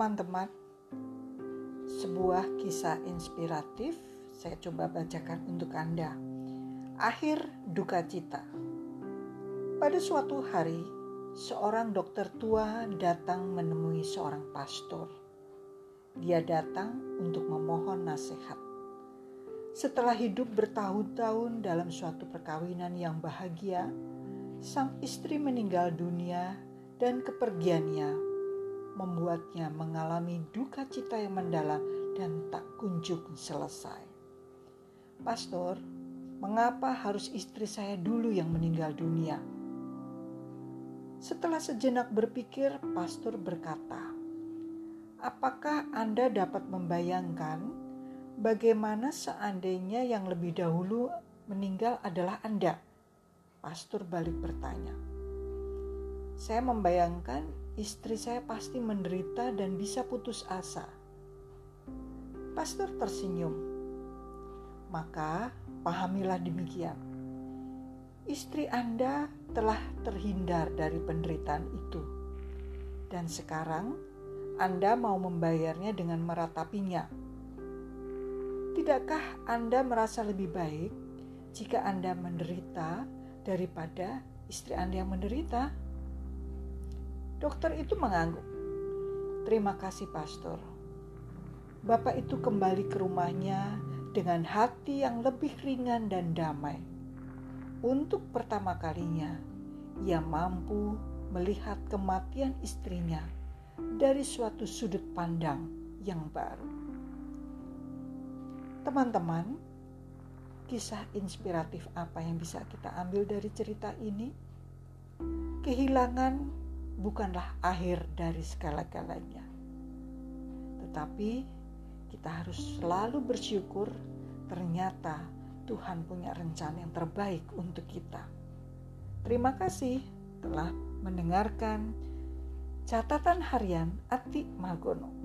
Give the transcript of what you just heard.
teman-teman, sebuah kisah inspiratif saya coba bacakan untuk Anda. Akhir duka cita. Pada suatu hari, seorang dokter tua datang menemui seorang pastor. Dia datang untuk memohon nasihat. Setelah hidup bertahun-tahun dalam suatu perkawinan yang bahagia, sang istri meninggal dunia dan kepergiannya membuatnya mengalami duka cita yang mendalam dan tak kunjung selesai. Pastor, mengapa harus istri saya dulu yang meninggal dunia? Setelah sejenak berpikir, pastor berkata, "Apakah Anda dapat membayangkan bagaimana seandainya yang lebih dahulu meninggal adalah Anda?" Pastor balik bertanya. Saya membayangkan istri saya pasti menderita dan bisa putus asa. Pastor tersenyum. Maka pahamilah demikian. Istri Anda telah terhindar dari penderitaan itu. Dan sekarang Anda mau membayarnya dengan meratapinya. Tidakkah Anda merasa lebih baik jika Anda menderita daripada istri Anda yang menderita. Dokter itu mengangguk. Terima kasih, Pastor. Bapak itu kembali ke rumahnya dengan hati yang lebih ringan dan damai. Untuk pertama kalinya, ia mampu melihat kematian istrinya dari suatu sudut pandang yang baru. Teman-teman, kisah inspiratif apa yang bisa kita ambil dari cerita ini? Kehilangan bukanlah akhir dari segala-galanya, tetapi kita harus selalu bersyukur. Ternyata Tuhan punya rencana yang terbaik untuk kita. Terima kasih telah mendengarkan catatan harian Ati Magono.